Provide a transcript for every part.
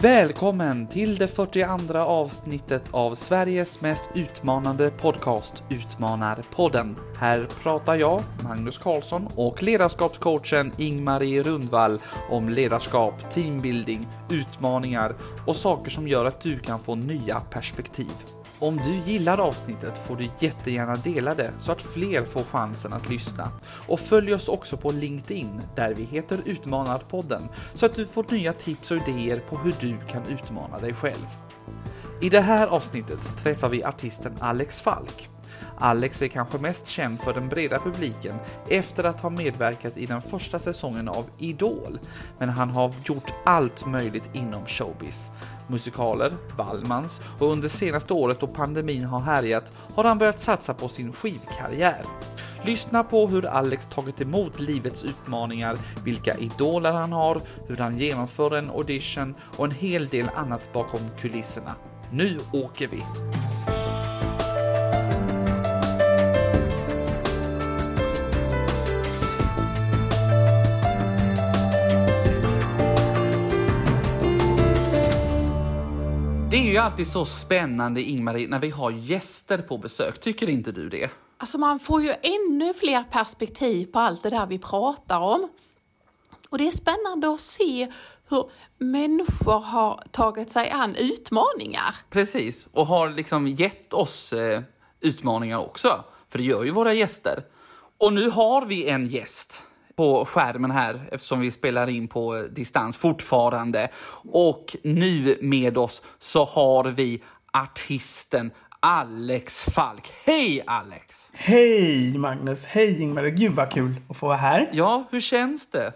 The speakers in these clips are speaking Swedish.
Välkommen till det 42 avsnittet av Sveriges mest utmanande podcast Utmanarpodden. Här pratar jag, Magnus Karlsson och ledarskapscoachen Ingmarie Rundvall om ledarskap, teambuilding, utmaningar och saker som gör att du kan få nya perspektiv. Om du gillar avsnittet får du jättegärna dela det så att fler får chansen att lyssna. Och följ oss också på LinkedIn där vi heter Utmanarpodden så att du får nya tips och idéer på hur du kan utmana dig själv. I det här avsnittet träffar vi artisten Alex Falk. Alex är kanske mest känd för den breda publiken efter att ha medverkat i den första säsongen av Idol, men han har gjort allt möjligt inom showbiz musikaler, Wallmans och under senaste året då pandemin har härjat har han börjat satsa på sin skivkarriär. Lyssna på hur Alex tagit emot livets utmaningar, vilka idoler han har, hur han genomför en audition och en hel del annat bakom kulisserna. Nu åker vi! Det är ju alltid så spännande, Ingmarie, när vi har gäster på besök. Tycker inte du det? Alltså man får ju ännu fler perspektiv på allt det där vi pratar om. Och det är spännande att se hur människor har tagit sig an utmaningar. Precis, och har liksom gett oss eh, utmaningar också. För det gör ju våra gäster. Och nu har vi en gäst på skärmen här eftersom vi spelar in på distans fortfarande. Och nu med oss så har vi artisten Alex Falk. Hej Alex! Hej Magnus! Hej Ingmar! Gud vad kul att få vara här. Ja, hur känns det?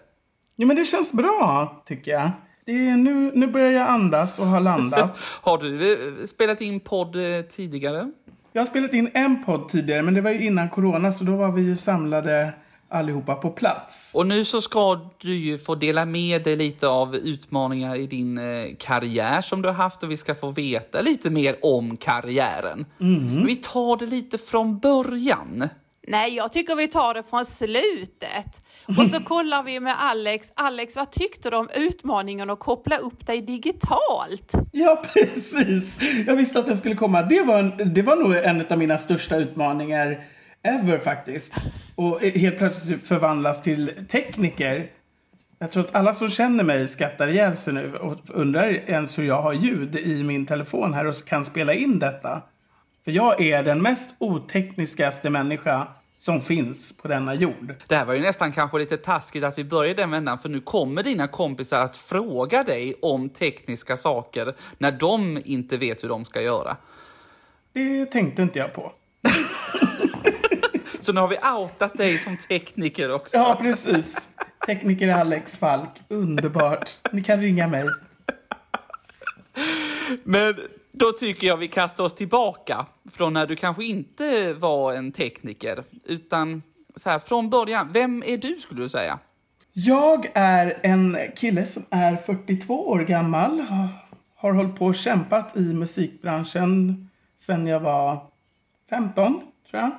Jo men det känns bra tycker jag. Det är nu, nu börjar jag andas och har landat. har du eh, spelat in podd eh, tidigare? Jag har spelat in en podd tidigare men det var ju innan corona så då var vi ju samlade allihopa på plats. Och nu så ska du ju få dela med dig lite av utmaningar i din eh, karriär som du har haft och vi ska få veta lite mer om karriären. Mm. Vi tar det lite från början. Nej, jag tycker vi tar det från slutet. Och så kollar vi med Alex. Alex, vad tyckte du om utmaningen att koppla upp dig digitalt? Ja, precis. Jag visste att den skulle komma. Det var, en, det var nog en av mina största utmaningar ever faktiskt. Och helt plötsligt förvandlas till tekniker. Jag tror att alla som känner mig skrattar ihjäl sig nu och undrar ens hur jag har ljud i min telefon här och kan spela in detta. För jag är den mest otekniskaste människa som finns på denna jord. Det här var ju nästan kanske lite taskigt att vi började den vändan för nu kommer dina kompisar att fråga dig om tekniska saker när de inte vet hur de ska göra. Det tänkte inte jag på. Så nu har vi outat dig som tekniker också. Ja, precis. Tekniker Alex Falk. Underbart. Ni kan ringa mig. Men då tycker jag vi kastar oss tillbaka från när du kanske inte var en tekniker, utan så här, från början. Vem är du skulle du säga? Jag är en kille som är 42 år gammal. Har hållit på och kämpat i musikbranschen sedan jag var 15, tror jag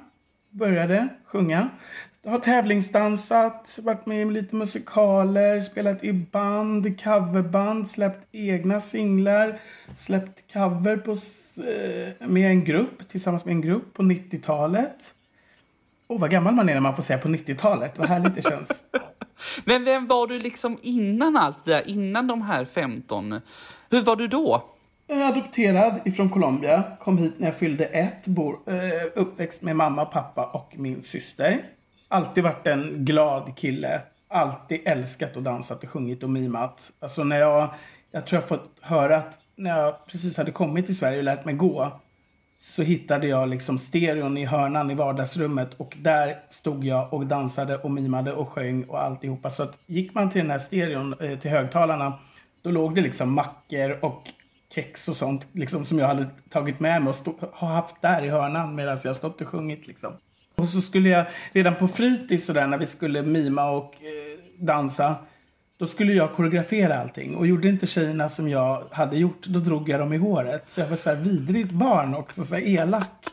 började sjunga. Har tävlingsdansat, varit med i lite musikaler, spelat i band, coverband, släppt egna singlar, släppt cover på, eh, med en grupp, tillsammans med en grupp på 90-talet. Åh, oh, vad gammal man är när man får säga på 90-talet. Vad härligt det känns. Men vem var du liksom innan allt det där, innan de här 15? Hur var du då? Eh, adopterad ifrån Colombia. Kom hit när jag fyllde ett. Bor, eh, uppväxt med mamma, pappa och min syster. Alltid varit en glad kille. Alltid älskat och dansat och sjungit och mimat. Alltså när jag... Jag tror jag fått höra att när jag precis hade kommit till Sverige och lärt mig gå så hittade jag liksom stereon i hörnan i vardagsrummet och där stod jag och dansade och mimade och sjöng och alltihopa. Så att gick man till den här stereon, eh, till högtalarna, då låg det liksom mackor och kex och sånt liksom, som jag hade tagit med mig och stå, har haft där i hörnan medan jag stått och sjungit. Liksom. Och så skulle jag redan på fritids sådär när vi skulle mima och eh, dansa. Då skulle jag koreografera allting och gjorde inte tjejerna som jag hade gjort, då drog jag dem i håret. Så jag var så här vidrigt barn också, så här elak.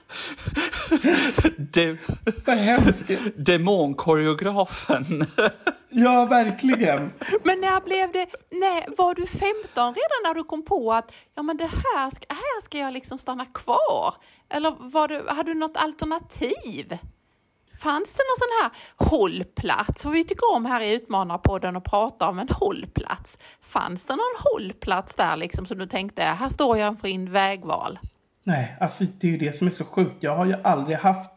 Du, Så hemskt. demonkoreografen. Ja, verkligen. Men när blev det, nej, var du 15 redan när du kom på att ja, men det här, ska, här ska jag liksom stanna kvar? Eller var du, hade du något alternativ? Fanns det någon sån här hållplats? För vi tycker om här i Utmanarpodden att prata om en hållplats. Fanns det någon hållplats där liksom som du tänkte, här står jag inför en vägval? Nej, alltså det är ju det som är så sjukt. Jag har ju aldrig haft...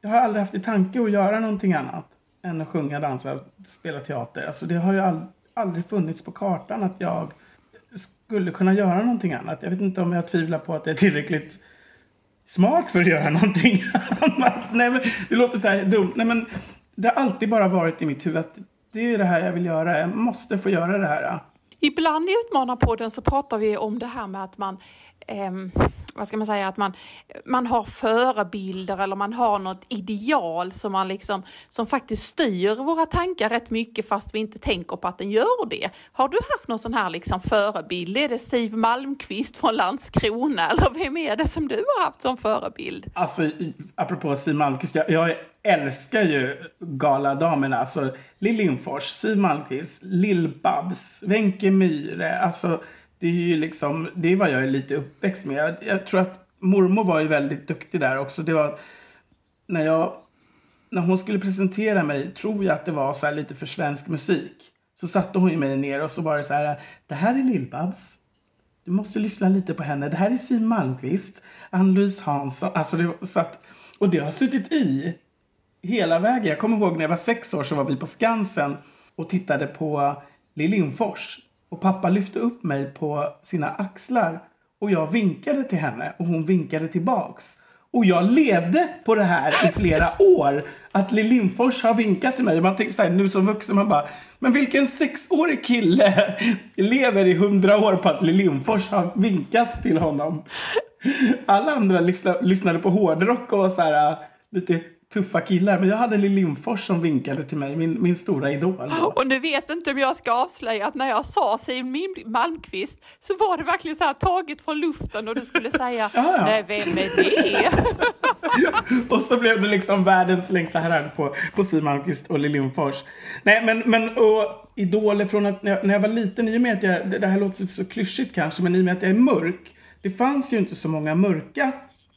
Jag har aldrig haft i tanke att göra någonting annat än att sjunga, dansa, spela teater. Alltså det har ju all, aldrig funnits på kartan att jag skulle kunna göra någonting annat. Jag vet inte om jag tvivlar på att jag är tillräckligt smart för att göra någonting annat. Nej, men det låter så här dumt. Nej, men det har alltid bara varit i mitt huvud att det är det här jag vill göra. Jag måste få göra det här. Ibland i Utmanarpodden så pratar vi om det här med att man ehm, vad ska man säga, att man, man har förebilder eller man har något ideal som, man liksom, som faktiskt styr våra tankar rätt mycket fast vi inte tänker på att den gör det. Har du haft någon sån här liksom förebild? Är det Siv Malmqvist från Landskrona eller vem är det som du har haft som förebild? Alltså, apropå Siv Malmqvist, jag, jag älskar ju galadamerna. Alltså, Lill Lindfors, Siv Malmqvist, Lill-Babs, Wenche Myhre. Alltså, det är ju liksom, det är vad jag är lite uppväxt med. Jag, jag, tror att mormor var ju väldigt duktig där också. Det var när jag, när hon skulle presentera mig, tror jag att det var så lite för svensk musik. Så satte hon ju mig ner och så var det så här, det här är Lill-Babs. Du måste lyssna lite på henne. Det här är Siw Malmkvist, Ann-Louise Hansson. Alltså det satt, och det har suttit i hela vägen. Jag kommer ihåg när jag var sex år så var vi på Skansen och tittade på Lill Lindfors. Och pappa lyfte upp mig på sina axlar och jag vinkade till henne och hon vinkade tillbaks. Och jag levde på det här i flera år. Att Lill Lindfors har vinkat till mig. Man tänker så här, nu som vuxen, man bara, men vilken sexårig kille lever i hundra år på att Lill Lindfors har vinkat till honom? Alla andra lyssnade på hårdrock och så här lite tuffa killar. Men jag hade Lill Lindfors som vinkade till mig, min, min stora idol. Och nu vet inte om jag ska avslöja att när jag sa Siw Malmqvist så var det verkligen så här taget från luften och du skulle säga ja, ja. nej vem är det? och så blev det liksom världens längsta herrang på, på Siw Malmqvist och Lill Lindfors. Nej men, men och idoler från att när jag, när jag var liten, i och med att jag, det här låter så klyschigt kanske, men i och med att jag är mörk. Det fanns ju inte så många mörka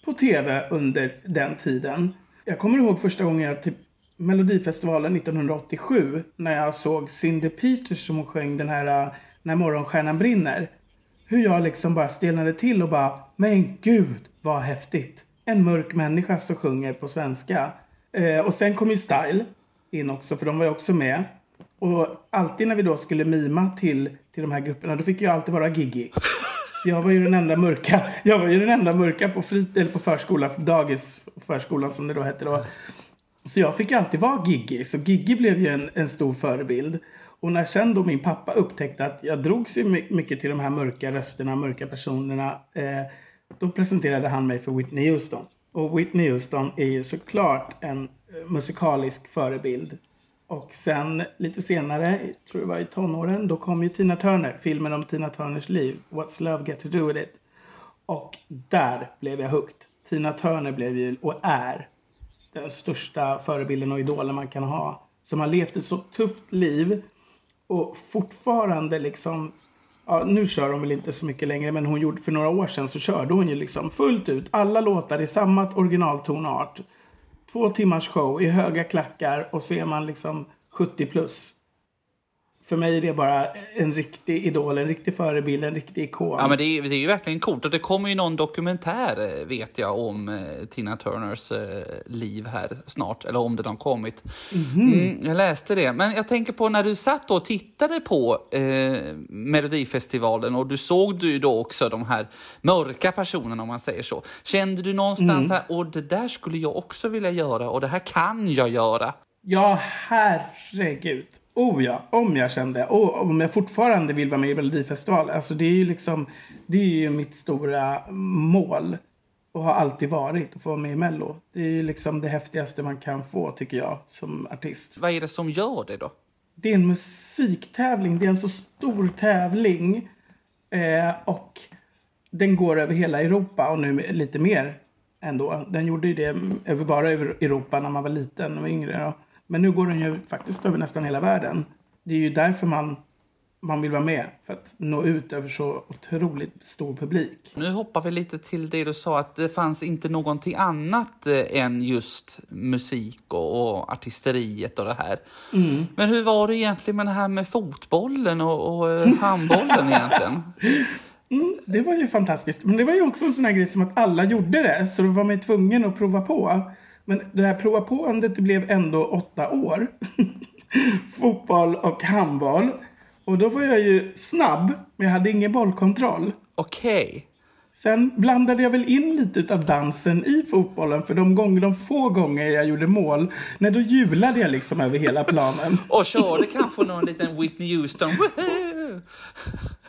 på tv under den tiden. Jag kommer ihåg första gången jag typ Melodifestivalen 1987 när jag såg Cindy Peters som hon sjöng den här äh, När morgonstjärnan brinner. Hur jag liksom bara stelnade till och bara, men gud vad häftigt. En mörk människa som sjunger på svenska. Eh, och sen kom ju Style in också, för de var ju också med. Och alltid när vi då skulle mima till, till de här grupperna, då fick jag alltid vara Gigi. Jag var ju den enda mörka, jag var ju den enda mörka på, frit, eller på förskolan, dagis, förskolan som det då hette då. Så jag fick alltid vara Giggy. Så Giggy blev ju en, en stor förebild. Och när sen då min pappa upptäckte att jag drogs ju mycket till de här mörka rösterna, mörka personerna. Eh, då presenterade han mig för Whitney Houston. Och Whitney Houston är ju såklart en eh, musikalisk förebild. Och sen lite senare, tror jag var i tonåren, då kom ju Tina Turner, filmen om Tina Turners liv. What's Love Got To Do With It. Och där blev jag hooked. Tina Turner blev ju, och är, den största förebilden och idolen man kan ha. Som har levt ett så tufft liv och fortfarande liksom Ja, nu kör hon väl inte så mycket längre, men hon gjorde för några år sedan så körde hon ju liksom fullt ut alla låtar i samma originaltonart två timmars show i höga klackar och så är man liksom 70 plus. För mig är det bara en riktig idol, en riktig förebild, en riktig ikon. Ja, men det är, det är ju verkligen coolt. Och det kommer ju någon dokumentär, eh, vet jag, om eh, Tina Turners eh, liv här snart. Eller om det har kommit. Mm-hmm. Mm, jag läste det. Men jag tänker på när du satt och tittade på eh, Melodifestivalen och du såg du då också de här mörka personerna, om man säger så. Kände du någonstans mm. här, och det där skulle jag också vilja göra och det här kan jag göra? Ja, herregud. Oh ja, om jag kände. Och om jag fortfarande vill vara med i Melodifestivalen. Alltså det är ju liksom, det är ju mitt stora mål. Och har alltid varit att få vara med i Mello. Det är ju liksom det häftigaste man kan få tycker jag som artist. Vad är det som gör det då? det är en musiktävling. Det är en så stor tävling. Eh, och den går över hela Europa och nu lite mer ändå. Den gjorde ju det över bara över Europa när man var liten och yngre. Då. Men nu går den ju faktiskt över nästan hela världen. Det är ju därför man man vill vara med för att nå ut över så otroligt stor publik. Nu hoppar vi lite till det du sa att det fanns inte någonting annat eh, än just musik och, och artisteriet och det här. Mm. Men hur var det egentligen med det här med fotbollen och, och eh, handbollen egentligen? Mm, det var ju fantastiskt. Men det var ju också en sån här grej som att alla gjorde det, så då var man tvungen att prova på. Men det här prova på-andet blev ändå åtta år. Fotboll och handboll. Och då var jag ju snabb, men jag hade ingen bollkontroll. Okej. Okay. Sen blandade jag väl in lite av dansen i fotbollen för de, gånger, de få gånger jag gjorde mål, när då julade jag liksom över hela planen. Och körde kanske någon liten Whitney Houston.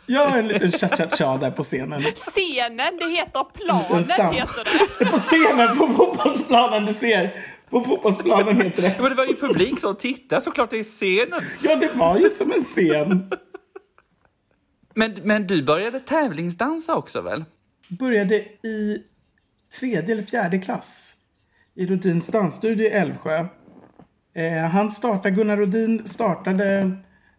Ja, en liten cha-cha-cha där på scenen. Scenen, det heter planen, heter det. På scenen, på fotbollsplanen, du ser. På fotbollsplanen heter det. Men det var ju publik som tittade såklart, det är scenen. Ja, det var ju som en scen. Men, men du började tävlingsdansa också väl? Började i tredje eller fjärde klass i Rodins dansstudio i Älvsjö. Eh, han startade, Gunnar Rodin startade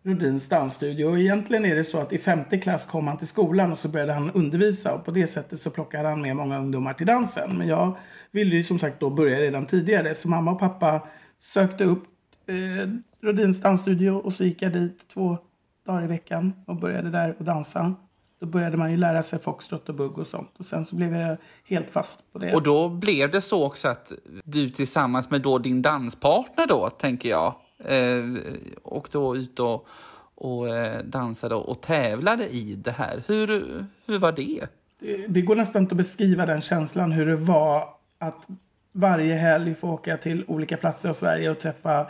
Rodins dansstudio och egentligen är det så att i femte klass kom han till skolan och så började han undervisa och på det sättet så plockade han med många ungdomar till dansen. Men jag ville ju som sagt då börja redan tidigare så mamma och pappa sökte upp eh, Rodins dansstudio och så gick jag dit två dagar i veckan och började där och dansa. Då började man ju lära sig foxtrot och bugg och sånt. Och sen så blev jag helt fast på det. Och då blev det så också att du tillsammans med då din danspartner då, tänker jag, Eh, och då ut och, och eh, dansade och tävlade i det här. Hur, hur var det? det? Det går nästan inte att beskriva den känslan hur det var att varje helg få åka till olika platser i Sverige och träffa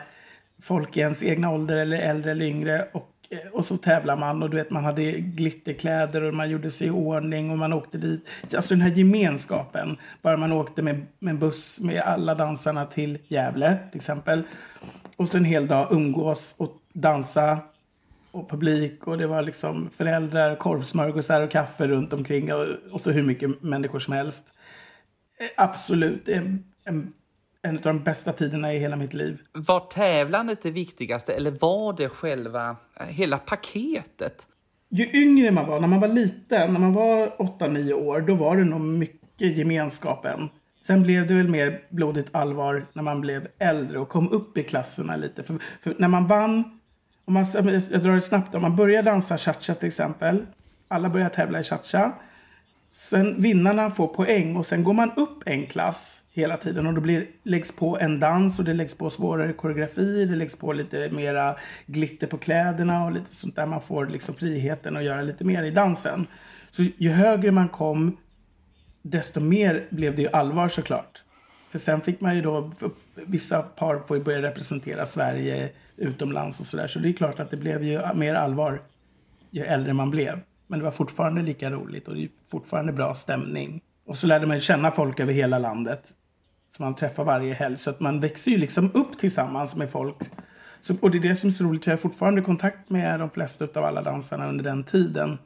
folk i ens egna ålder eller äldre eller yngre. Och, eh, och så tävlar man och du vet man hade glitterkläder och man gjorde sig i ordning och man åkte dit. Alltså den här gemenskapen. Bara man åkte med, med buss med alla dansarna till Gävle till exempel. Och så en hel dag umgås och dansa och publik och det var liksom föräldrar, korvsmörgåsar och kaffe runt omkring och, och så hur mycket människor som helst. Eh, absolut, en, en, en av de bästa tiderna i hela mitt liv. Var tävlandet det viktigaste eller var det själva, eh, hela paketet? Ju yngre man var, när man var liten, när man var 8-9 år, då var det nog mycket gemenskapen. Sen blev det väl mer blodigt allvar när man blev äldre och kom upp i klasserna lite. För, för när man vann, om man, jag drar det snabbt, om man börjar dansa cha-cha till exempel. Alla börjar tävla i cha-cha. Sen vinnarna får poäng och sen går man upp en klass hela tiden och då blir, läggs på en dans och det läggs på svårare koreografi, det läggs på lite mera glitter på kläderna och lite sånt där. Man får liksom friheten att göra lite mer i dansen. Så ju högre man kom, desto mer blev det ju allvar såklart. För sen fick man ju då, vissa par får ju börja representera Sverige utomlands och sådär. Så det är klart att det blev ju mer allvar ju äldre man blev. Men det var fortfarande lika roligt och det är fortfarande bra stämning. Och så lärde man känna folk över hela landet. Som man träffar varje helg. Så att man växer ju liksom upp tillsammans med folk. Så, och det är det som är så roligt. Jag har fortfarande kontakt med de flesta av alla dansarna under den tiden.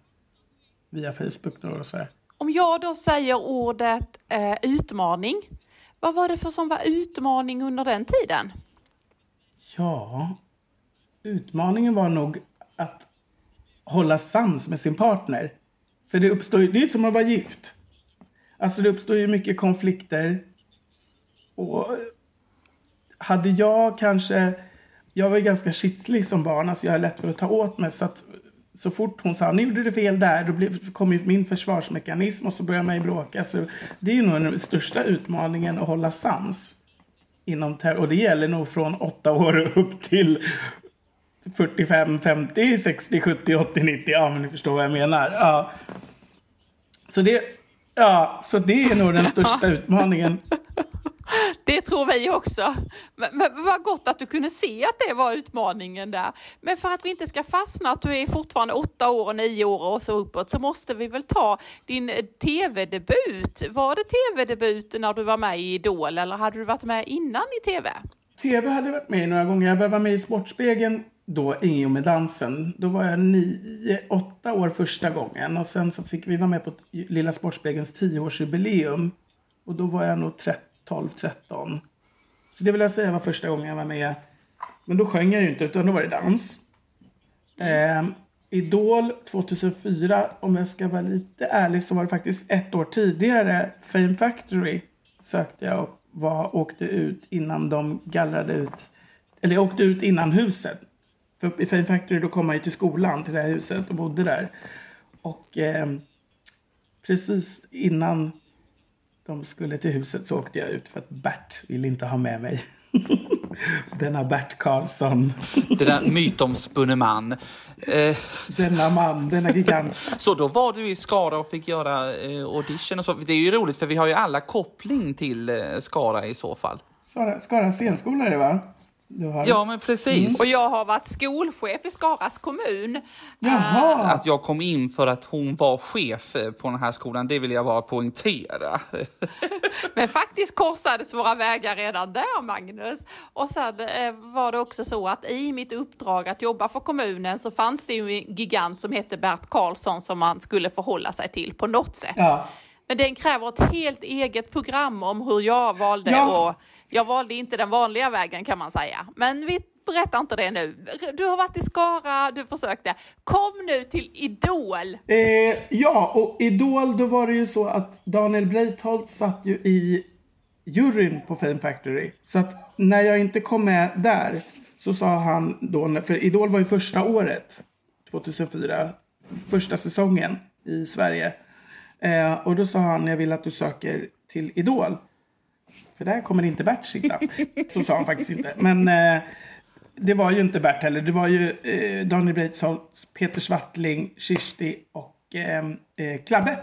Via Facebook då och så. Här. Om jag då säger ordet eh, utmaning. Vad var det för som var utmaning under den tiden? Ja, utmaningen var nog att hålla sans med sin partner. För det uppstår ju, det är som att vara gift. Alltså det uppstår ju mycket konflikter. Och hade jag kanske, jag var ju ganska kittlig som barn, alltså jag är lätt för att ta åt mig så att så fort hon sa nu gjorde du fel där, då blev, kom ju min försvarsmekanism och så började man ju bråka. Så det är nog den största utmaningen att hålla sams. Inom och det gäller nog från åtta år upp till 45, 50, 60, 70, 80, 90. Ja, men ni förstår vad jag menar. Ja. Så det, ja, så det är nog den största utmaningen. Det tror vi också. Men, men vad gott att du kunde se att det var utmaningen där. Men för att vi inte ska fastna att du är fortfarande åtta år och nio år och så uppåt så måste vi väl ta din tv-debut. Var det tv-debut när du var med i Idol eller hade du varit med innan i tv? Tv hade jag varit med i några gånger. Jag var med i Sportspegeln då i och med dansen. Då var jag nio, åtta år första gången och sen så fick vi vara med på Lilla Sportspegelns tioårsjubileum. Och då var jag nog 30. 12, 13. Så det vill jag säga var första gången jag var med. Men då sjöng jag ju inte utan då var det dans. Eh, Idol 2004, om jag ska vara lite ärlig, så var det faktiskt ett år tidigare. Fame Factory sökte jag och var, åkte ut innan de gallrade ut. Eller jag åkte ut innan huset. För i Fame Factory då kom man ju till skolan, till det här huset och bodde där. Och eh, precis innan de skulle till huset så åkte jag ut för att Bert ville inte ha med mig. Denna Bert Karlsson. Denna mytomspunne man. Eh. Denna man, denna gigant. Så då var du i Skara och fick göra eh, audition och så. Det är ju roligt för vi har ju alla koppling till eh, Skara i så fall. Skara, Skara scenskola är det va? Ja, men precis. Mm. Och jag har varit skolchef i Skaras kommun. Jaha. Uh... Att jag kom in för att hon var chef på den här skolan, det vill jag bara poängtera. men faktiskt korsades våra vägar redan där, Magnus. Och sen eh, var det också så att i mitt uppdrag att jobba för kommunen så fanns det ju en gigant som hette Bert Karlsson som man skulle förhålla sig till på något sätt. Ja. Men den kräver ett helt eget program om hur jag valde ja. att jag valde inte den vanliga vägen kan man säga. Men vi berättar inte det nu. Du har varit i Skara, du försökte. Kom nu till Idol! Eh, ja, och Idol, då var det ju så att Daniel Breitholt satt ju i juryn på Fame Factory. Så att när jag inte kom med där så sa han då, för Idol var ju första året, 2004, första säsongen i Sverige. Eh, och då sa han, jag vill att du söker till Idol. För där kommer inte Bert sitta. Så sa han faktiskt inte. Men eh, det var ju inte Bert heller. Det var ju eh, Daniel Breitholtz, Peter Swartling, Kirsti och eh, eh, Klabbe.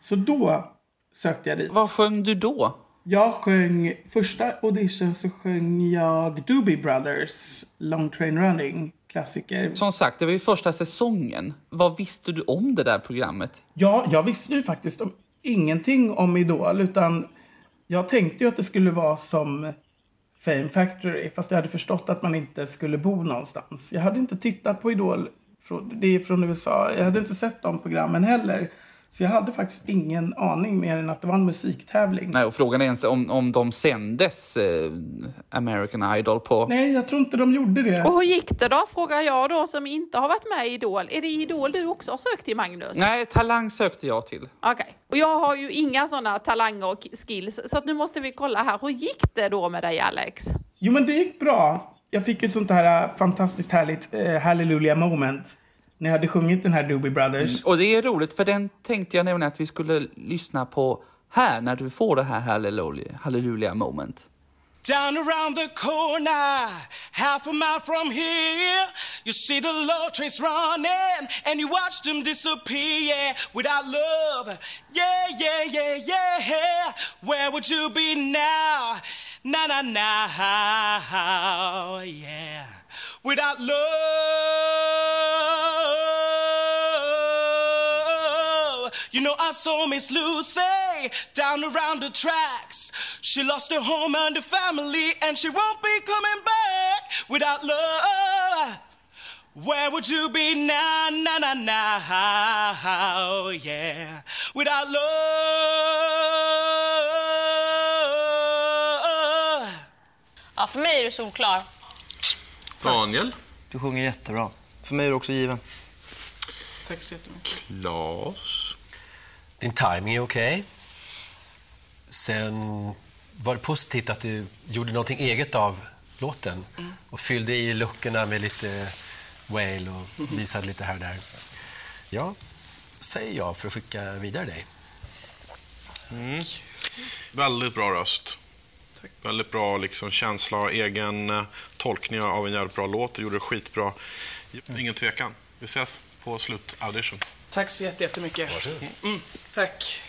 Så då sökte jag dit. Vad sjöng du då? Jag sjöng, första audition så sjöng jag Doobie Brothers, Long Train Running, klassiker. Som sagt, det var ju första säsongen. Vad visste du om det där programmet? Ja, jag visste ju faktiskt om, ingenting om Idol, utan jag tänkte ju att det skulle vara som Fame Factory, fast jag hade förstått att man inte skulle bo någonstans. Jag hade inte tittat på Idol, det är från USA. Jag hade inte sett de programmen heller. Så jag hade faktiskt ingen aning mer än att det var en musiktävling. Nej, och frågan är ens om, om de sändes eh, American Idol på... Nej, jag tror inte de gjorde det. Och hur gick det då, frågar jag då som inte har varit med i Idol. Är det Idol du också har sökt till, Magnus? Nej, Talang sökte jag till. Okej, okay. och jag har ju inga sådana talanger och skills, så att nu måste vi kolla här. Hur gick det då med dig, Alex? Jo, men det gick bra. Jag fick ett sånt här äh, fantastiskt härligt uh, hallelujah moment ni hade sjungit den här Doobie Brothers. Mm. Och det är roligt för den tänkte jag nämligen att vi skulle lyssna på här när du får det här halleluja, halleluja moment. Down around the corner, half a mile from here, you see the low trains running, and you watch them disappear without love. Yeah, yeah, yeah, yeah. Where would you be now? Na, na, na, yeah. Without love. You know, I saw Miss Lucy down around the tracks. She lost her home and her family, and she won't be coming back without love. Where would you be now, now, now, now, yeah, without love? Ja, för mig är du solklar. Daniel? Du sjunger jättebra. För mig är du också given. Tack så jättemycket. Klas? Din timing är okej. Okay. Sen var det positivt att du gjorde någonting eget av låten mm. och fyllde i luckorna med lite wail och visade lite här och där. Ja, säger jag för att skicka vidare dig. Mm. Väldigt bra röst. Väldigt bra liksom, känsla och egen uh, tolkning av en jävligt bra låt. Du gjorde det skitbra. Mm. Ingen tvekan. Vi ses på slutaudition. Tack så jättemycket. Varsågod. Mm, tack.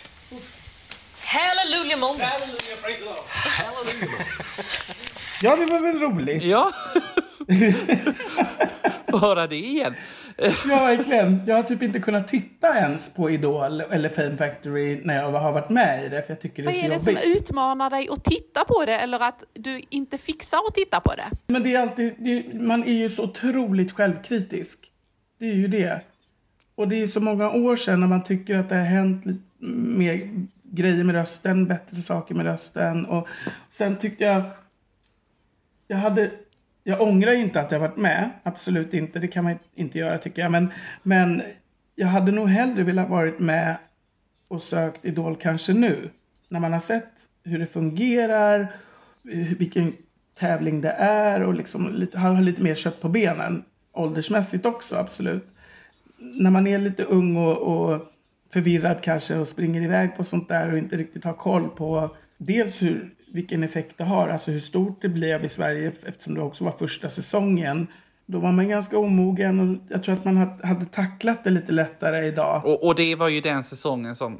Hallelujah moment. Hallelujah, praise the Lord. Hallelujah moment. ja, det var väl roligt. Ja. Få höra det igen. Ja, verkligen. Jag har typ inte kunnat titta ens på Idol eller Fame Factory när jag har varit med i det, för jag tycker det är Vad så är det jobbigt. som utmanar dig att titta på det eller att du inte fixar att titta på det? Men det är alltid, det, man är ju så otroligt självkritisk. Det är ju det. Och det är så många år sedan när man tycker att det har hänt lite mer grejer med rösten, bättre saker med rösten. Och sen tyckte jag... Jag hade... Jag ångrar inte att jag varit med. Absolut inte. Det kan man inte göra tycker jag. Men, men jag hade nog hellre velat varit med och sökt Idol kanske nu. När man har sett hur det fungerar, vilken tävling det är och liksom lite, har lite mer kött på benen. Åldersmässigt också, absolut. När man är lite ung och, och förvirrad kanske och springer iväg på sånt där och inte riktigt har koll på dels hur, vilken effekt det har, alltså hur stort det blev i Sverige eftersom det också var första säsongen. Då var man ganska omogen och jag tror att man hade- tacklat det lite lättare idag. Och, och det var ju den säsongen som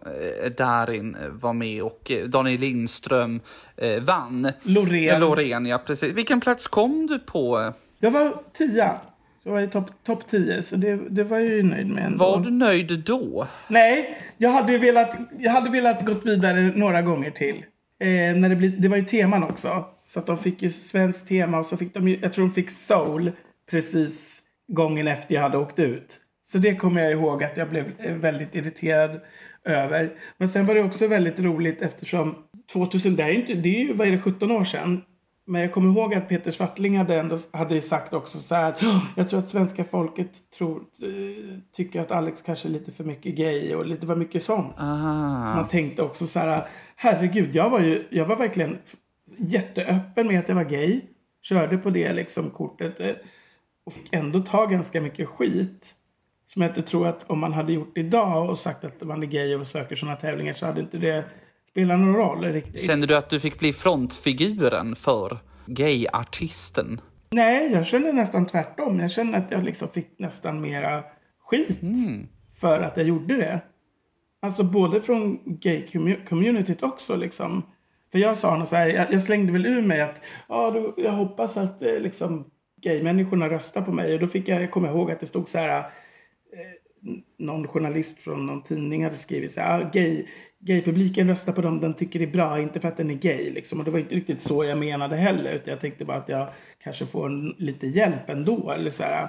eh, Darin eh, var med och eh, Daniel Lindström eh, vann. Loreen. Loreen, ja precis. Vilken plats kom du på? Jag var tia. Jag var i topp top 10, så det, det var jag ju nöjd med ändå. Var du nöjd då? Nej, jag hade velat, jag hade velat gått vidare några gånger till. Eh, när det, blir, det var ju teman också. Så att de fick ju svenskt tema och så fick de ju, jag tror de fick soul precis gången efter jag hade åkt ut. Så det kommer jag ihåg att jag blev eh, väldigt irriterad över. Men sen var det också väldigt roligt eftersom 2000, det är, inte, det är ju, vad är det, 17 år sedan. Men jag kommer ihåg att Peter Swartling hade, ändå, hade sagt också så här. "Åh, Jag tror att svenska folket tror, eh, tycker att Alex kanske är lite för mycket gay och lite för mycket sånt. Ah. Man tänkte också så här. Herregud, jag var ju, jag var verkligen jätteöppen med att jag var gay. Körde på det liksom kortet. eh, Och fick ändå ta ganska mycket skit. Som jag inte tror att om man hade gjort idag och sagt att man är gay och söker sådana tävlingar så hade inte det spelat någon roll riktigt. Kände du att du fick bli frontfiguren för gayartisten? Nej, jag känner nästan tvärtom. Jag känner att jag liksom fick nästan mera skit för att jag gjorde det. Alltså både från gay-communityt också liksom. För jag sa något så här, jag, jag slängde väl ur mig att ja, då, jag hoppas att eh, liksom gay-människorna röstar på mig. Och då fick jag, jag kommer ihåg att det stod så här, eh, någon journalist från någon tidning hade skrivit så här, ah, gay, gay-publiken röstar på dem den tycker det är bra, inte för att den är gay liksom. Och det var inte riktigt så jag menade heller, utan jag tänkte bara att jag kanske får en, lite hjälp ändå, eller så här.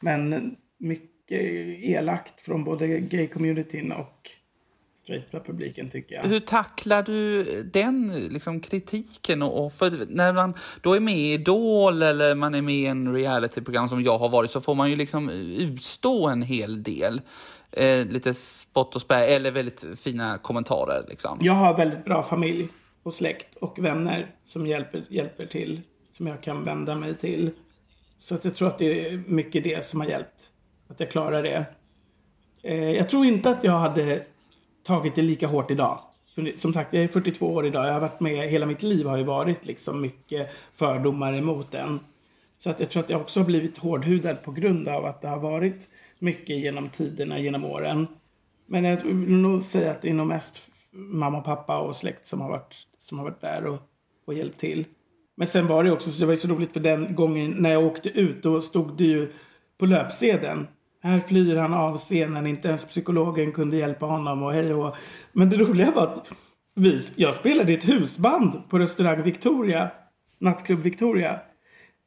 Men mycket elakt från både gay-communityn och straight-publiken tycker jag. Hur tacklar du den liksom, kritiken? Och, och för när man då är med i Idol eller man är med i en realityprogram som jag har varit så får man ju liksom utstå en hel del. Eh, lite spott och spä eller väldigt fina kommentarer. Liksom. Jag har väldigt bra familj och släkt och vänner som hjälper, hjälper till. Som jag kan vända mig till. Så att jag tror att det är mycket det som har hjälpt. Att jag klarar det. Eh, jag tror inte att jag hade tagit det lika hårt idag. För som sagt, jag är 42 år idag. Jag har varit med, hela mitt liv har ju varit liksom mycket fördomar emot en. Så att jag tror att jag också har blivit hårdhudad på grund av att det har varit mycket genom tiderna, genom åren. Men jag vill nog säga att det är nog mest mamma och pappa och släkt som har varit, som har varit där och, och hjälpt till. Men sen var det också, så det var ju så roligt för den gången när jag åkte ut, då stod det ju på löpsedeln. Här flyr han av scenen, inte ens psykologen kunde hjälpa honom och hej och Men det roliga var att vi, jag spelade i ett husband på restaurang Victoria, nattklubb Victoria,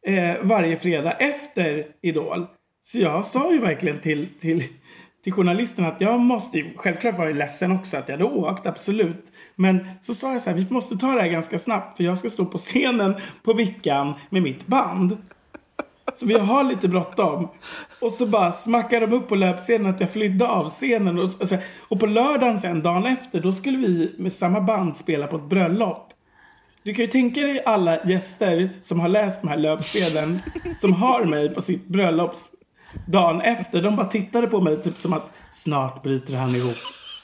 eh, varje fredag efter Idol. Så jag sa ju verkligen till, till, till journalisten att jag måste ju, självklart var jag ledsen också att jag hade åkt, absolut. Men så sa jag så här, vi måste ta det här ganska snabbt för jag ska stå på scenen på Vickan med mitt band. Så vi har lite bråttom. Och så bara smackar de upp på löpscenen att jag flydde av scenen. Och, och, så- och på lördagen sen, dagen efter, då skulle vi med samma band spela på ett bröllop. Du kan ju tänka dig alla gäster som har läst den här löpsedeln, som har mig på sitt bröllops dagen efter. De bara tittade på mig typ som att snart bryter han ihop.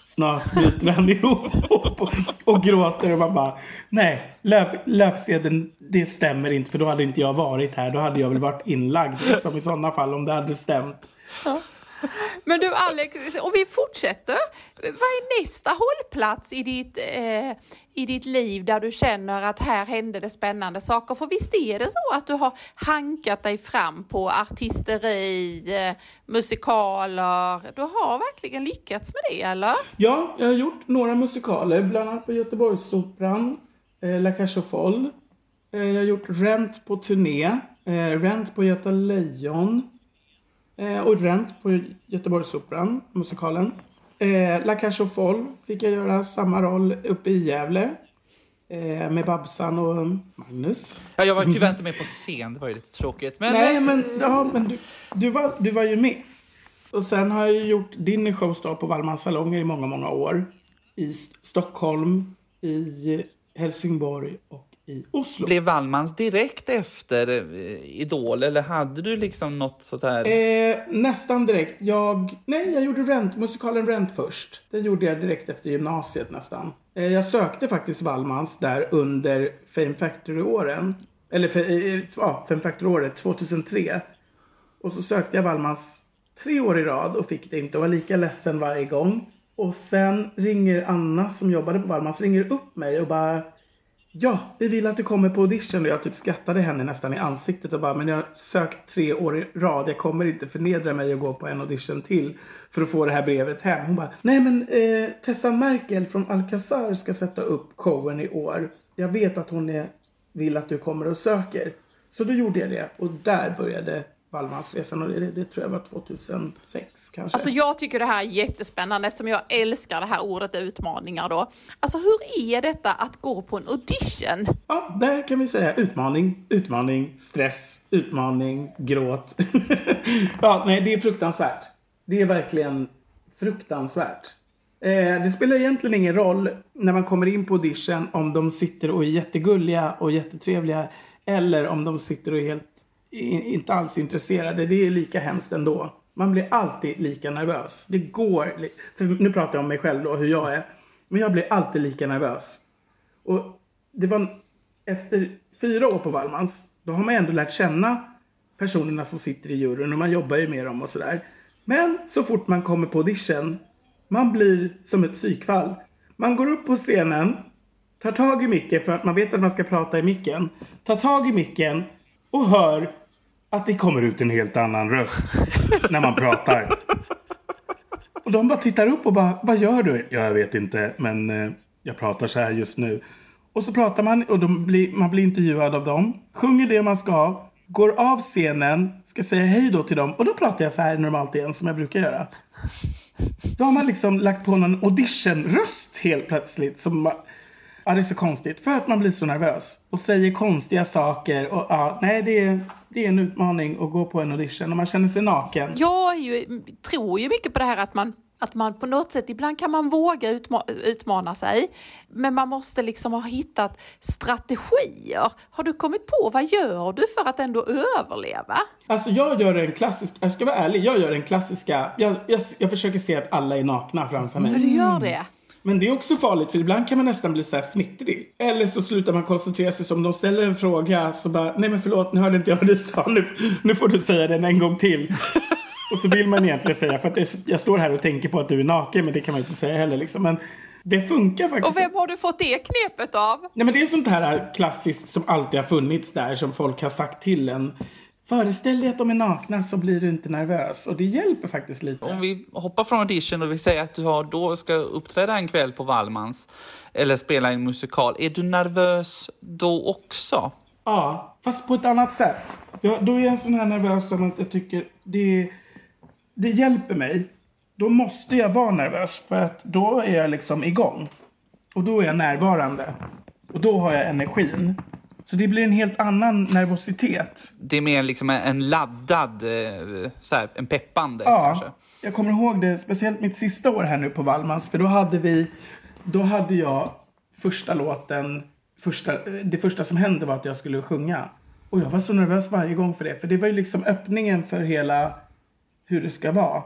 Snart bryter han ihop och, och gråter och man bara nej, löp, löpsedeln det stämmer inte för då hade inte jag varit här. Då hade jag väl varit inlagd liksom, i sådana fall om det hade stämt. Men du Alex, om vi fortsätter. Vad är nästa hållplats i ditt, eh, i ditt liv där du känner att här hände det spännande saker? För visst är det så att du har hankat dig fram på artisteri, eh, musikaler. Du har verkligen lyckats med det, eller? Ja, jag har gjort några musikaler, bland annat på Göteborgsoperan, eh, La Cage aux Folles. Eh, jag har gjort Rent på turné, eh, Rent på Göta Lejon eh, och Rent på Göteborgsoperan, musikalen. Eh, La Cage aux Folles fick jag göra samma roll uppe i Gävle. Eh, med Babsan och Magnus. Ja, jag var tyvärr inte med på scen, det var ju lite tråkigt. Men, Nej, men, ja, men du, du, var, du var ju med. Och sen har jag gjort din showstar på Wallmans salonger i många, många år. I Stockholm, i Helsingborg och i Oslo. Blev Wallmans direkt efter eh, Idol eller hade du liksom något sånt här? Eh, nästan direkt. Jag, nej, jag gjorde Rent, musikalen Rent först. Den gjorde jag direkt efter gymnasiet nästan. Eh, jag sökte faktiskt Wallmans där under Fame Factory-åren. Eller för, eh, ja, Fame Factory-året 2003. Och så sökte jag Wallmans tre år i rad och fick det inte och var lika ledsen varje gång. Och sen ringer Anna som jobbade på Wallmans, ringer upp mig och bara Ja, vi vill att du kommer på audition. Och jag typ skrattade henne nästan i ansiktet och bara, men jag har sökt tre år i rad. Jag kommer inte förnedra mig och gå på en audition till för att få det här brevet hem. Hon bara, nej men eh, Tessa Merkel från Alcazar ska sätta upp showen i år. Jag vet att hon är, vill att du kommer och söker. Så då gjorde jag det och där började Wallmansresan och det, det tror jag var 2006 kanske. Alltså jag tycker det här är jättespännande eftersom jag älskar det här ordet utmaningar då. Alltså hur är detta att gå på en audition? Ja, där kan vi säga utmaning, utmaning, stress, utmaning, gråt. ja, nej, det är fruktansvärt. Det är verkligen fruktansvärt. Eh, det spelar egentligen ingen roll när man kommer in på audition om de sitter och är jättegulliga och jättetrevliga eller om de sitter och är helt inte alls intresserade. Det är lika hemskt ändå. Man blir alltid lika nervös. Det går... För nu pratar jag om mig själv då, hur jag är. Men jag blir alltid lika nervös. Och det var efter fyra år på Wallmans, då har man ändå lärt känna personerna som sitter i juryn och man jobbar ju med dem och sådär. Men så fort man kommer på audition, man blir som ett psykfall. Man går upp på scenen, tar tag i micken för att man vet att man ska prata i micken. Tar tag i micken och hör att det kommer ut en helt annan röst när man pratar. Och de bara tittar upp och bara, vad gör du? Ja, jag vet inte, men eh, jag pratar så här just nu. Och så pratar man och de blir, man blir intervjuad av dem. Sjunger det man ska. Går av scenen, ska säga hej då till dem. Och då pratar jag så här normalt igen som jag brukar göra. Då har man liksom lagt på någon auditionröst helt plötsligt. Som man, ja, det är så konstigt. För att man blir så nervös. Och säger konstiga saker. Och ja, nej, det är, det är en utmaning att gå på en audition. Och man känner sig naken. Jag ju, tror ju mycket på det här att man att man på något sätt, ibland kan man våga utma utmana sig, men man måste liksom ha hittat strategier. Har du kommit på, vad gör du för att ändå överleva? Alltså jag gör en klassisk, jag ska vara ärlig, jag gör den klassiska, jag, jag, jag försöker se att alla är nakna framför mig. Men du gör det? Men det är också farligt för ibland kan man nästan bli så fnittrig. Eller så slutar man koncentrera sig som de ställer en fråga så bara, nej men förlåt nu hörde inte jag vad du sa, nu, nu får du säga den en gång till. och så vill man egentligen säga, för att jag, jag står här och tänker på att du är naken men det kan man inte säga heller liksom. Men det funkar faktiskt. Och vem har du fått det knepet av? Nej men det är sånt här klassiskt som alltid har funnits där som folk har sagt till en. Föreställ dig att de är nakna så blir du inte nervös. Och det hjälper faktiskt lite. Om vi hoppar från audition och vi säger att du har, då ska uppträda en kväll på Wallmans eller spela en musikal. Är du nervös då också? Ja, fast på ett annat sätt. Jag, då är jag sån här nervös som att jag tycker det, det hjälper mig. Då måste jag vara nervös för att då är jag liksom igång. Och då är jag närvarande. Och då har jag energin. Så det blir en helt annan nervositet. Det är mer liksom en laddad, eh, så här, en peppande Ja, kanske? jag kommer ihåg det. Speciellt mitt sista år här nu på Wallmans. För då hade vi... Då hade jag första låten... Första, det första som hände var att jag skulle sjunga. Och jag var så nervös varje gång för det. För det var ju liksom öppningen för hela hur det ska vara.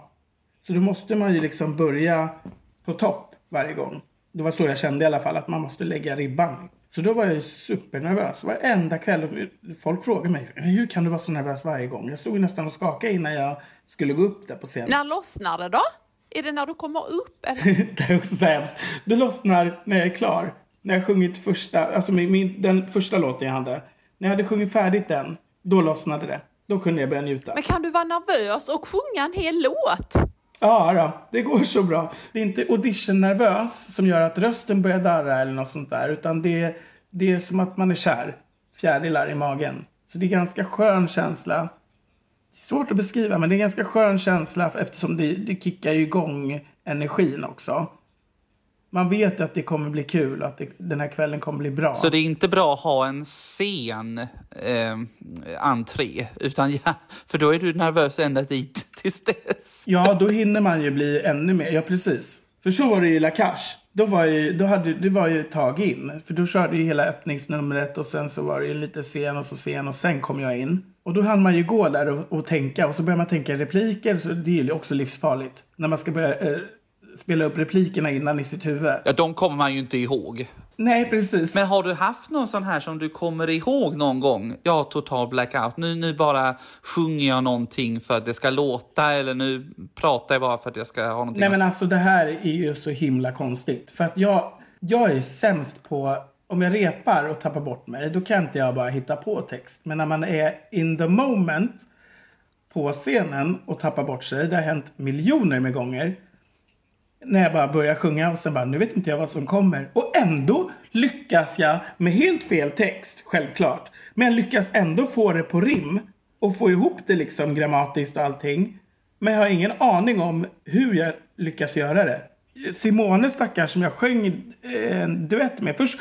Så då måste man ju liksom börja på topp varje gång. Det var så jag kände i alla fall, att man måste lägga ribban. Så då var jag ju supernervös. Varenda kväll. Folk frågade mig, hur kan du vara så nervös varje gång? Jag stod ju nästan och skakade innan jag skulle gå upp där på scenen. När lossnar det då? Är det när du kommer upp? Eller? det är också så hemskt. Det lossnar när jag är klar. När jag sjungit första, alltså min, min, den första låten jag hade. När jag hade sjungit färdigt den, då lossnade det. Då kunde jag börja njuta. Men kan du vara nervös och sjunga en hel låt? Ja, då, det går så bra. Det är inte audition-nervös som gör att rösten börjar darra eller något sånt där. Utan det, det är som att man är kär. Fjärilar i magen. Så det är ganska skön känsla. Det är svårt att beskriva, men det är ganska skön känsla eftersom det, det kickar ju igång energin också man vet att det kommer bli kul, att det, den här kvällen kommer bli bra. Så det är inte bra att ha en sen eh, entré, utan ja, för då är du nervös ända dit tills dess. Ja, då hinner man ju bli ännu mer. Ja, precis. För så var det ju i La Cache. Då var ju, då hade, det var ju ett tag in. För då körde ju hela öppningsnumret och sen så var det ju lite sen och så sen och sen kom jag in. Och då hann man ju gå där och, och tänka och så börjar man tänka repliker. Så det är ju också livsfarligt. När man ska börja eh, spela upp replikerna innan i sitt huvud. Ja, de kommer man ju inte ihåg. Nej, precis. Men har du haft någon sån här som du kommer ihåg någon gång? Ja, total blackout. Nu, nu bara sjunger jag någonting för att det ska låta eller nu pratar jag bara för att jag ska ha någonting. Nej, men alltså det här är ju så himla konstigt. För att jag, jag är sämst på om jag repar och tappar bort mig, då kan inte jag bara hitta på text. Men när man är in the moment på scenen och tappar bort sig, det har hänt miljoner med gånger när jag bara börjar sjunga och sen bara, nu vet inte jag vad som kommer. Och ändå lyckas jag med helt fel text, självklart. Men jag lyckas ändå få det på rim och få ihop det liksom grammatiskt och allting. Men jag har ingen aning om hur jag lyckas göra det. Simone stackars som jag sjöng en eh, duett med. Först,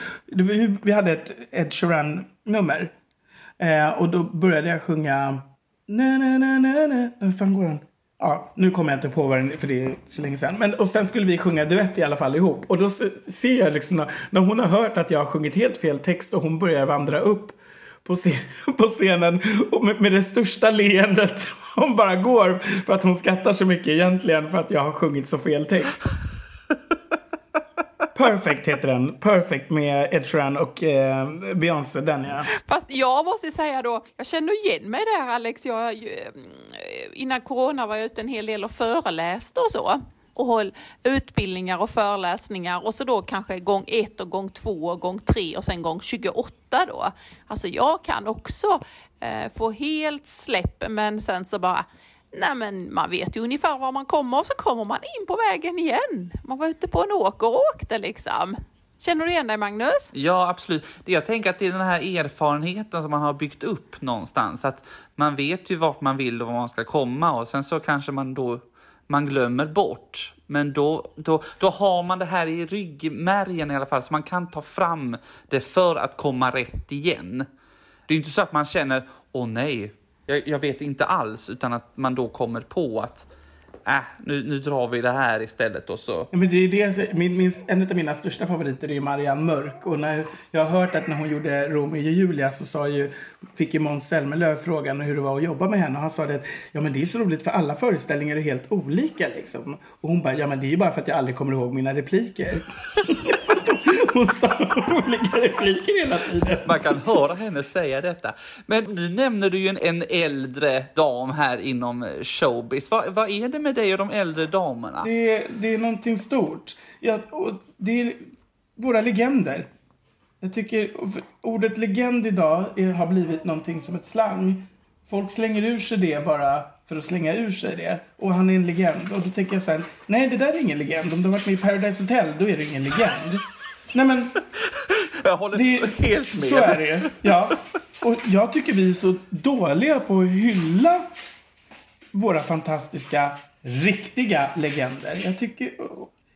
vi hade ett Ed Sheeran-nummer. Eh, och då började jag sjunga... Na, na, na, na, na. Hur fan går den? Ja, nu kommer jag inte på vad den för det är så länge sedan. Men, och sen skulle vi sjunga duett i alla fall ihop. Och då ser jag liksom när, hon har hört att jag har sjungit helt fel text och hon börjar vandra upp på, scen, på scenen och med, med det största leendet. Hon bara går för att hon skrattar så mycket egentligen för att jag har sjungit så fel text. Perfect heter den. Perfect med Ed Sheeran och eh, Beyoncé, den ja. Fast jag måste säga då, jag känner igen mig där Alex. Jag, eh, innan corona var jag ute en hel del och föreläste och så och håll utbildningar och föreläsningar och så då kanske gång ett och gång två och gång tre och sen gång 28 då. Alltså jag kan också eh, få helt släpp men sen så bara Nej men man vet ju ungefär var man kommer och så kommer man in på vägen igen. Man var ute på en åker och åkte liksom. Känner du igen dig Magnus? Ja, absolut. Jag tänker att det är den här erfarenheten som man har byggt upp någonstans. Att man vet ju vart man vill och var man ska komma och sen så kanske man då man glömmer bort. Men då, då, då har man det här i ryggmärgen i alla fall så man kan ta fram det för att komma rätt igen. Det är inte så att man känner, åh nej, jag, jag, vet inte alls, utan att man då kommer på att äh, nu, nu drar vi det här istället och så. Men det är det, min, min, en av mina största favoriter är Marianne Mörk. Och när, jag har hört att när hon gjorde Romeo och Julia så sa ju, fick ju Måns Zelmerlöw frågan hur det var att jobba med henne. Och han sa det ja men det är så roligt för alla föreställningar är helt olika liksom. Och hon bara, ja men det är ju bara för att jag aldrig kommer ihåg mina repliker. Hon sa olika repliker hela tiden. Man kan höra henne säga detta. Men nu nämner du ju en, en äldre dam här inom showbiz. Vad, vad är det med dig och de äldre damerna? Det, det är någonting stort. Ja, det är våra legender. Jag tycker ordet legend idag är, har blivit någonting som ett slang. Folk slänger ur sig det bara för att slänga ur sig det. Och han är en legend. Och då tänker jag här, nej det där är ingen legend. Om du har varit med i Paradise Hotel, då är det ingen legend. Nej men... Jag håller det, helt med. Så är det. Ja. Och jag tycker vi är så dåliga på att hylla våra fantastiska, riktiga legender. Jag tycker...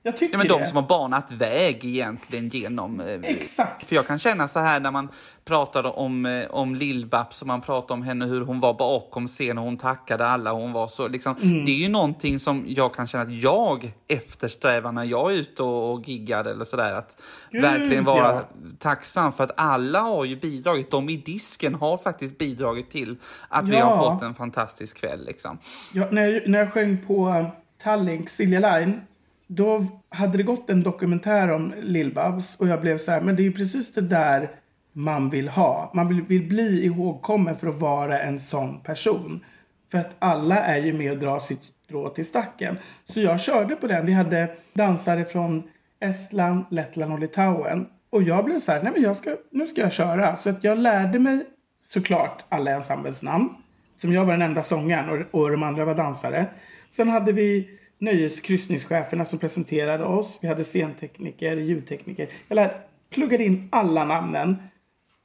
Jag tycker ja, men det. de som har banat väg egentligen genom... Eh, Exakt. För jag kan känna så här när man pratar om, eh, om Lill-Babs och man pratar om henne hur hon var bakom scenen och hon tackade alla hon var så liksom. Mm. Det är ju någonting som jag kan känna att jag eftersträvar när jag är ute och, och giggar eller sådär. Att Gud, verkligen vara ja. tacksam för att alla har ju bidragit. De i disken har faktiskt bidragit till att ja. vi har fått en fantastisk kväll liksom. Ja, när, jag, när jag sjöng på Tallink, Silja Line då hade det gått en dokumentär om Lill-Babs och jag blev så här, men det är ju precis det där man vill ha. Man vill, vill bli ihågkommen för att vara en sån person. För att alla är ju med och drar sitt strå till stacken. Så jag körde på den. Vi hade dansare från Estland, Lettland och Litauen. Och jag blev så här, nej men jag ska, nu ska jag köra. Så att jag lärde mig såklart alla ensembles namn. Som jag var den enda sångaren och, och de andra var dansare. Sen hade vi nöjeskryssningscheferna som presenterade oss. Vi hade scentekniker, ljudtekniker. Jag pluggade in alla namnen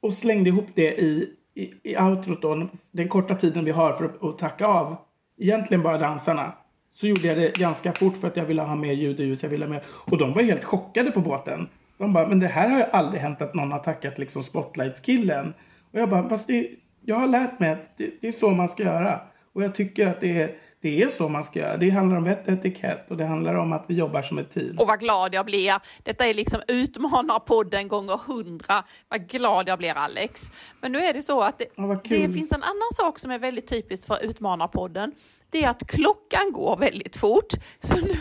och slängde ihop det i, i, i outrot då, den korta tiden vi har för att, att tacka av. Egentligen bara dansarna. Så gjorde jag det ganska fort för att jag ville ha mer ljud och ljus. Jag ville ha mer. Och de var helt chockade på båten. De bara, men det här har ju aldrig hänt att någon har tackat liksom Spotlights-killen. Och jag bara, fast det, jag har lärt mig att det, det, är så man ska göra. Och jag tycker att det är, det är så man ska göra. Det handlar om vett och etikett och det handlar om att vi jobbar som ett team. Och vad glad jag blir. Detta är liksom utmanarpodden gånger hundra. Vad glad jag blir Alex. Men nu är det så att det, Ja, det finns en annan sak som är väldigt typiskt för utmanarpodden det är att klockan går väldigt fort. Så nu,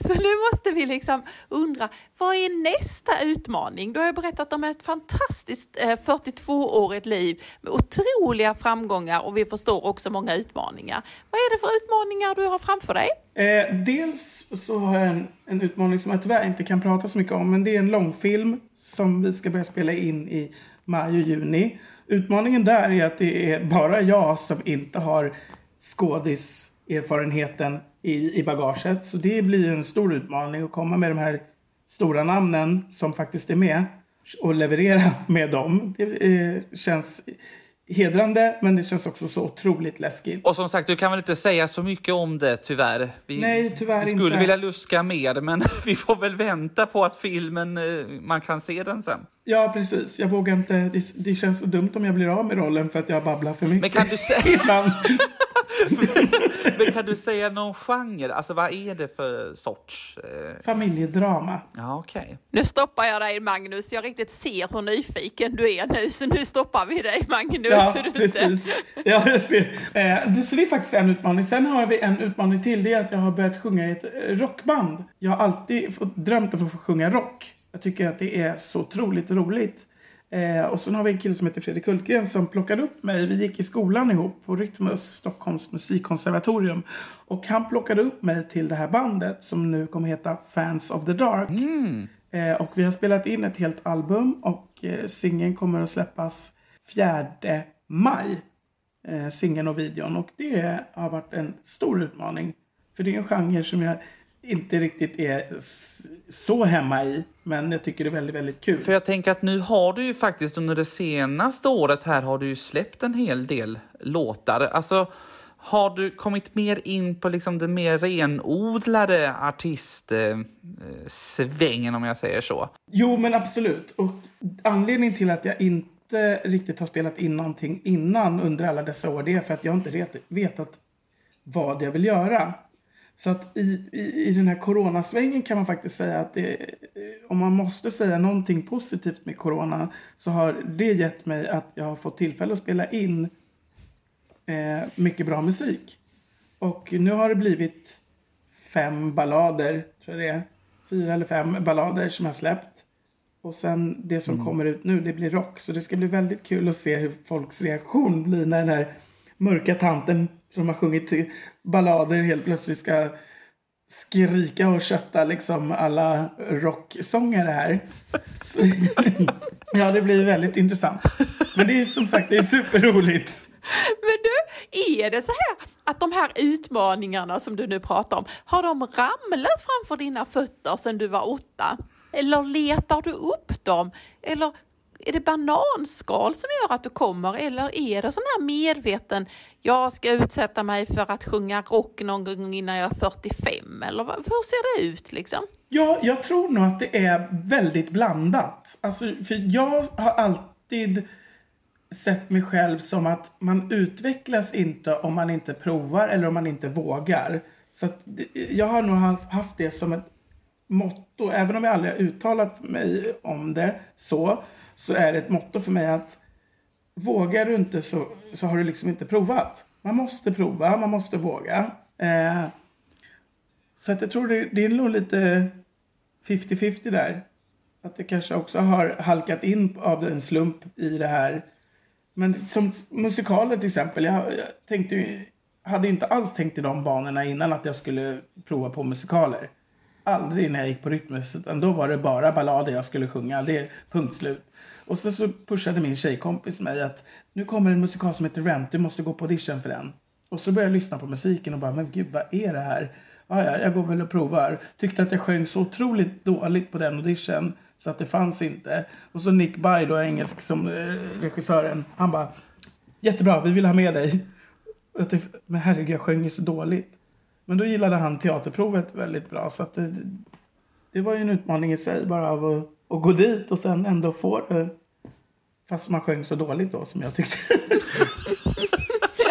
så nu måste vi liksom undra, vad är nästa utmaning? Du har jag berättat om ett fantastiskt eh, 42-årigt liv med otroliga framgångar och vi förstår också många utmaningar. Vad är det för utmaningar du har framför dig? Eh, dels så har jag en, en utmaning som jag tyvärr inte kan prata så mycket om, men det är en långfilm som vi ska börja spela in i maj och juni. Utmaningen där är att det är bara jag som inte har skådiserfarenheten i, i bagaget. Så det blir en stor utmaning att komma med de här stora namnen som faktiskt är med och leverera med dem. Det eh, känns hedrande, men det känns också så otroligt läskigt. Och som sagt, du kan väl inte säga så mycket om det tyvärr? Vi, Nej, tyvärr vi skulle inte. vilja luska mer, men vi får väl vänta på att filmen, eh, man kan se den sen. Ja, precis. Jag vågar inte. Det, det känns så dumt om jag blir av med rollen för att jag babblar för mycket. Men kan du säga... Men kan du säga någon genre? Alltså vad är det för sorts? Eh... Familjedrama. Ja, okej. Okay. Nu stoppar jag dig Magnus. Jag riktigt ser hur nyfiken du är nu, så nu stoppar vi dig Magnus. Ja, precis. Ja, jag ser. Eh, så det är faktiskt en utmaning. Sen har vi en utmaning till. Det är att jag har börjat sjunga i ett rockband. Jag har alltid fått, drömt om att få sjunga rock. Jag tycker att det är så otroligt roligt. Eh, och sen har vi en kille som heter Fredrik Hultgren som plockade upp mig. Vi gick i skolan ihop på Rytmus, Stockholms musikkonservatorium. Och han plockade upp mig till det här bandet som nu kommer heta Fans of the Dark. Mm. Eh, och vi har spelat in ett helt album och eh, singeln kommer att släppas 4 maj. Eh, singeln och videon. Och det har varit en stor utmaning. För det är en genre som jag inte riktigt är så hemma i. Men jag tycker det är väldigt, väldigt kul. För jag tänker att nu har du ju faktiskt under det senaste året här har du ju släppt en hel del låtar. Alltså, har du kommit mer in på liksom den mer renodlade artistsvängen om jag säger så? Jo, men absolut. Och anledningen till att jag inte riktigt har spelat in någonting innan under alla dessa år, det är för att jag inte vetat vad jag vill göra. Så att i, i, i den här coronasvängen kan man faktiskt säga att det, om man måste säga någonting positivt med corona så har det gett mig att jag har fått tillfälle att spela in eh, mycket bra musik. Och nu har det blivit fem ballader, tror jag det är. Fyra eller fem ballader som jag släppt. Och sen det som mm. kommer ut nu, det blir rock. Så det ska bli väldigt kul att se hur folks reaktion blir när den här mörka tanten som har sjungit ballader helt plötsligt ska skrika och kötta liksom alla rocksångare här. Så, ja, det blir väldigt intressant. Men det är som sagt, det är superroligt. Men du, är det så här att de här utmaningarna som du nu pratar om, har de ramlat framför dina fötter sedan du var åtta? Eller letar du upp dem? Eller är det bananskal som gör att du kommer eller är det sån här medveten, jag ska utsätta mig för att sjunga rock någon gång innan jag är 45 eller hur ser det ut liksom? Ja, jag tror nog att det är väldigt blandat. Alltså, för jag har alltid sett mig själv som att man utvecklas inte om man inte provar eller om man inte vågar. Så att jag har nog haft det som ett motto, även om jag aldrig har uttalat mig om det så, så är det ett motto för mig att vågar du inte så, så har du liksom inte provat. Man måste prova, man måste våga. Eh, Så att jag tror det, det är nog lite 50-50 där. Att det kanske också har halkat in av en slump i det här. Men som musikaler till exempel. Jag, jag tänkte ju, hade inte alls tänkt i de banorna innan att jag skulle prova på musikaler. Aldrig när jag gick på Rytmus. Utan då var det bara ballader jag skulle sjunga. Det är punkt slut. Och sen så pushade min tjejkompis mig att nu kommer en musikal som heter Rent. Du måste gå på audition för den. Och så började jag lyssna på musiken och bara, men gud vad är det här? Ah, ja, jag går väl och provar. Tyckte att jag sjöng så otroligt dåligt på den audition så att det fanns inte. Och så Nick By, då engelsk som eh, regissören, han bara jättebra, vi vill ha med dig. Jag tyckte, men herregud, jag sjöng ju så dåligt. Men då gillade han teaterprovet väldigt bra så det, det var ju en utmaning i sig bara av att, att gå dit och sen ändå få det. Fast man sjöng så dåligt då som jag tyckte.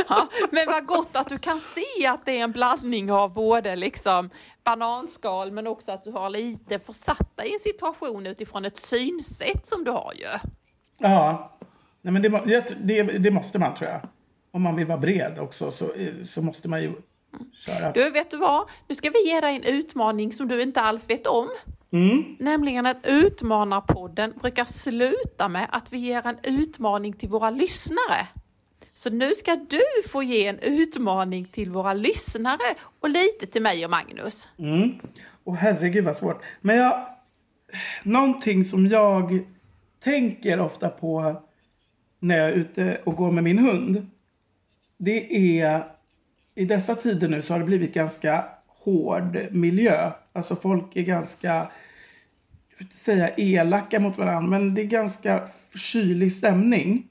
Ja, men vad gott att du kan se att det är en blandning av både liksom bananskal men också att du har lite försatt dig i en situation utifrån ett synsätt som du har ju. Ja, Nej, men det, det, det måste man tror jag. Om man vill vara bred också så, så måste man ju köra. Du, vet du vad? Nu ska vi ge dig en utmaning som du inte alls vet om. Mm. Nämligen att Utmanarpodden brukar sluta med att vi ger en utmaning till våra lyssnare. Så nu ska du få ge en utmaning till våra lyssnare och lite till mig och Magnus. Mm. Och herregud vad svårt. Men jag... Någonting som jag tänker ofta på när jag är ute och går med min hund. Det är... I dessa tider nu så har det blivit ganska hård miljö. Alltså folk är ganska, jag vill inte säga elaka mot varandra, men det är ganska kylig stämning.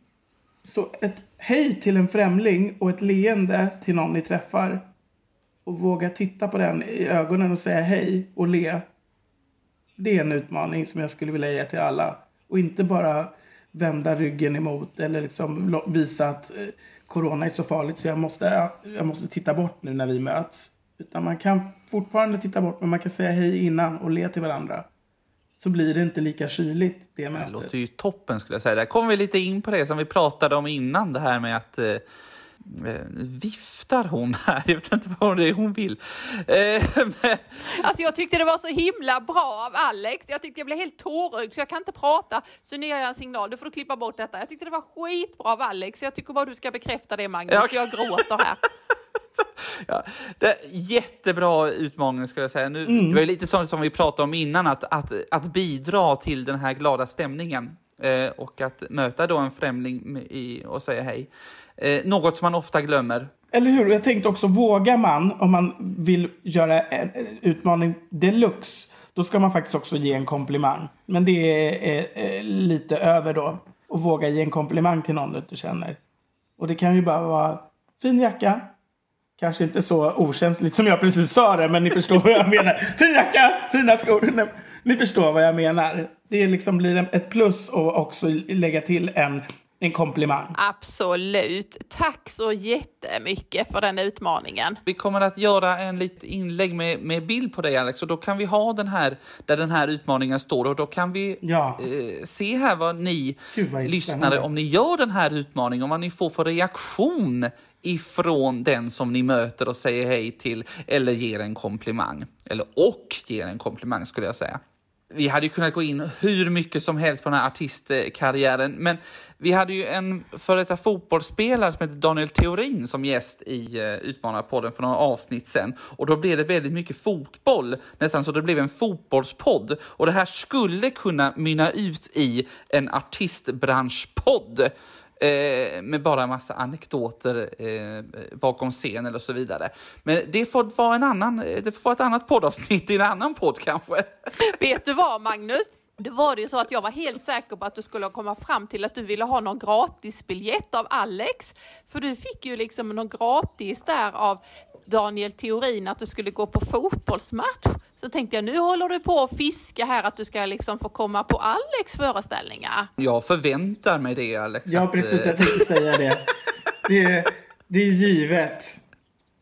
Så ett hej till en främling och ett leende till någon ni träffar och våga titta på den i ögonen och säga hej och le. Det är en utmaning som jag skulle vilja ge till alla. Och inte bara vända ryggen emot eller liksom visa att eh, corona är så farligt så jag måste, jag måste titta bort nu när vi möts. Utan man kan fortfarande titta bort men man kan säga hej innan och le till varandra så blir det inte lika kyligt det mötet. Det låter ju toppen skulle jag säga. Där kommer vi lite in på det som vi pratade om innan, det här med att eh, viftar hon här? Jag vet inte vad det är hon vill. Eh, men... Alltså jag tyckte det var så himla bra av Alex. Jag tyckte jag blev helt tårögd så jag kan inte prata. Så nu gör jag en signal, du får du klippa bort detta. Jag tyckte det var skitbra av Alex. Jag tycker bara du ska bekräfta det Magnus, ja. jag gråter här. ja, det är jättebra utmaning skulle jag säga. Nu, mm. Det var lite sånt som vi pratade om innan, att, att, att bidra till den här glada stämningen eh, och att möta då en främling i, och säga hej. Eh, något som man ofta glömmer. Eller hur? Jag tänkte också, vågar man, om man vill göra en utmaning deluxe, då ska man faktiskt också ge en komplimang. Men det är, är, är lite över då. Att våga ge en komplimang till någon du inte känner. Och det kan ju bara vara fin jacka, Kanske inte så okänsligt som jag precis sa det, men ni förstår vad jag menar. Fin jacka, fina skor. Ni förstår vad jag menar. Det liksom blir ett plus att också lägga till en, en komplimang. Absolut. Tack så jättemycket för den utmaningen. Vi kommer att göra en litet inlägg med, med bild på dig Alex och då kan vi ha den här där den här utmaningen står och då kan vi ja. eh, se här vad ni vad lyssnare, om ni gör den här utmaningen, och vad ni får för reaktion ifrån den som ni möter och säger hej till eller ger en komplimang. Eller och ger en komplimang skulle jag säga. Vi hade ju kunnat gå in hur mycket som helst på den här artistkarriären, men vi hade ju en före detta fotbollsspelare som heter Daniel Theorin som gäst i eh, Utmanarpodden för några avsnitt sen. Och då blev det väldigt mycket fotboll, nästan så det blev en fotbollspodd. Och det här skulle kunna mynna ut i en artistbranschpodd eh, med bara en massa anekdoter eh, bakom scenen och så vidare. Men det får vara en annan, eh, det får vara ett annat poddavsnitt i en annan podd kanske. Vet du vad Magnus? Det var det ju så att jag var helt säker på att du skulle komma fram till att du ville ha någon gratisbiljett av Alex. För du fick ju liksom någon gratis där av Daniel Theorin att du skulle gå på fotbollsmatch. Så tänkte jag, nu håller du på att fiska här att du ska liksom få komma på Alex föreställningar. Jag förväntar mig det Alex. Ja, precis. Jag tänkte säga det. Det är, det är givet.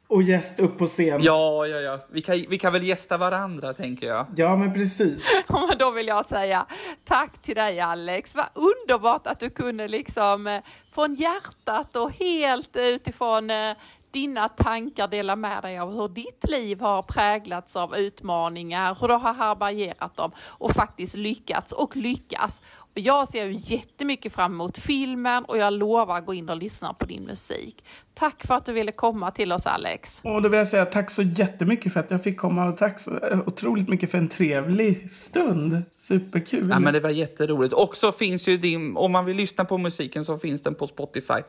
Och gäst upp på scen. Ja, ja, ja. Vi kan, vi kan väl gästa varandra, tänker jag. Ja, men precis. Då vill jag säga tack till dig, Alex. Vad underbart att du kunde liksom eh, från hjärtat och helt utifrån eh, dina tankar, dela med dig av hur ditt liv har präglats av utmaningar, hur du har härbärgerat dem och faktiskt lyckats och lyckas. Jag ser ju jättemycket fram emot filmen och jag lovar att gå in och lyssna på din musik. Tack för att du ville komma till oss Alex. Och då vill jag säga tack så jättemycket för att jag fick komma och tack så otroligt mycket för en trevlig stund. Superkul. Ja, men det var jätteroligt. Och så finns ju din, om man vill lyssna på musiken så finns den på Spotify.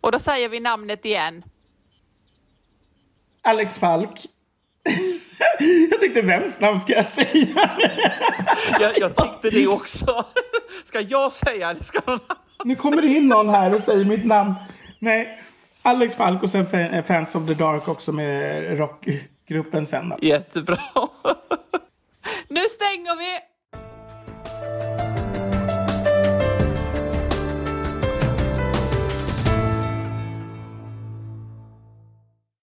Och då säger vi namnet igen. Alex Falk. jag tänkte, vems namn ska jag säga? jag, jag tänkte det också. Ska jag säga eller ska någon annan? Nu kommer det in någon här och säger mitt namn. Nej, Alex Falk och sen Fans of the Dark också med rockgruppen sen. Jättebra. nu stänger vi!